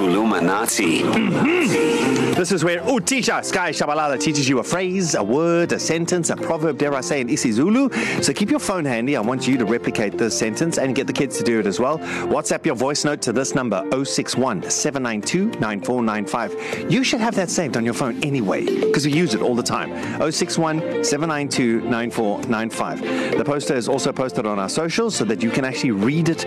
królu Illuminati. Mm-hmm. This is where Utisha Sky Shabalala teaches you a phrase, a word, a sentence, a proverb, dare I say, in isiZulu. So keep your phone handy. I want you to replicate this sentence and get the kids to do it as well. WhatsApp your voice note to this number 061 792 9495. You should have that saved on your phone anyway because we use it all the time. 061 792 9495. The poster is also posted on our socials so that you can actually read it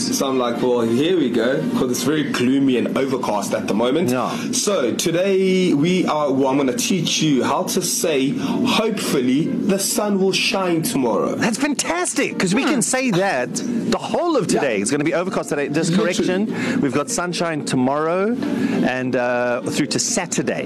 So I'm like, well, here we go because it's very gloomy and overcast at the moment. Yeah. So today we we are well, I'm going to teach you how to say hopefully the sun will shine tomorrow. That's fantastic because we can hmm. say that the whole of today. Yeah. It's going to be overcast today. This correction, we've got sunshine tomorrow and uh, through to Saturday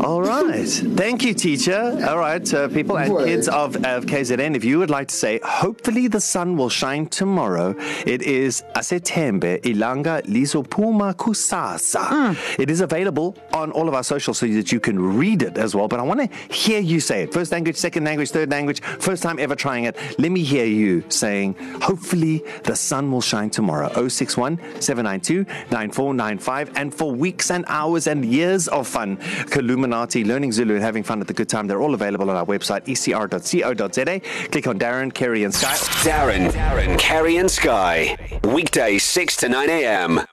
all right thank you teacher all right uh, people and kids of, of KZN if you would like to say hopefully the sun will shine tomorrow it is asethembe ilanga lizophuma kusasa mm. it is available on all of our socials so that you can read it as well but i want to hear you say it first language second language third language first time ever trying it let me hear you saying hopefully Today, the sun will shine tomorrow. 061 792 9495. And for weeks and hours and years of fun, Kaluminati, learning Zulu and having fun at the good time, they're all available on our website, ecr.co.za. Click on Darren, Kerry, and Sky. Darren, Darren, Kerry, and Sky. Weekdays, 6 to 9 a.m.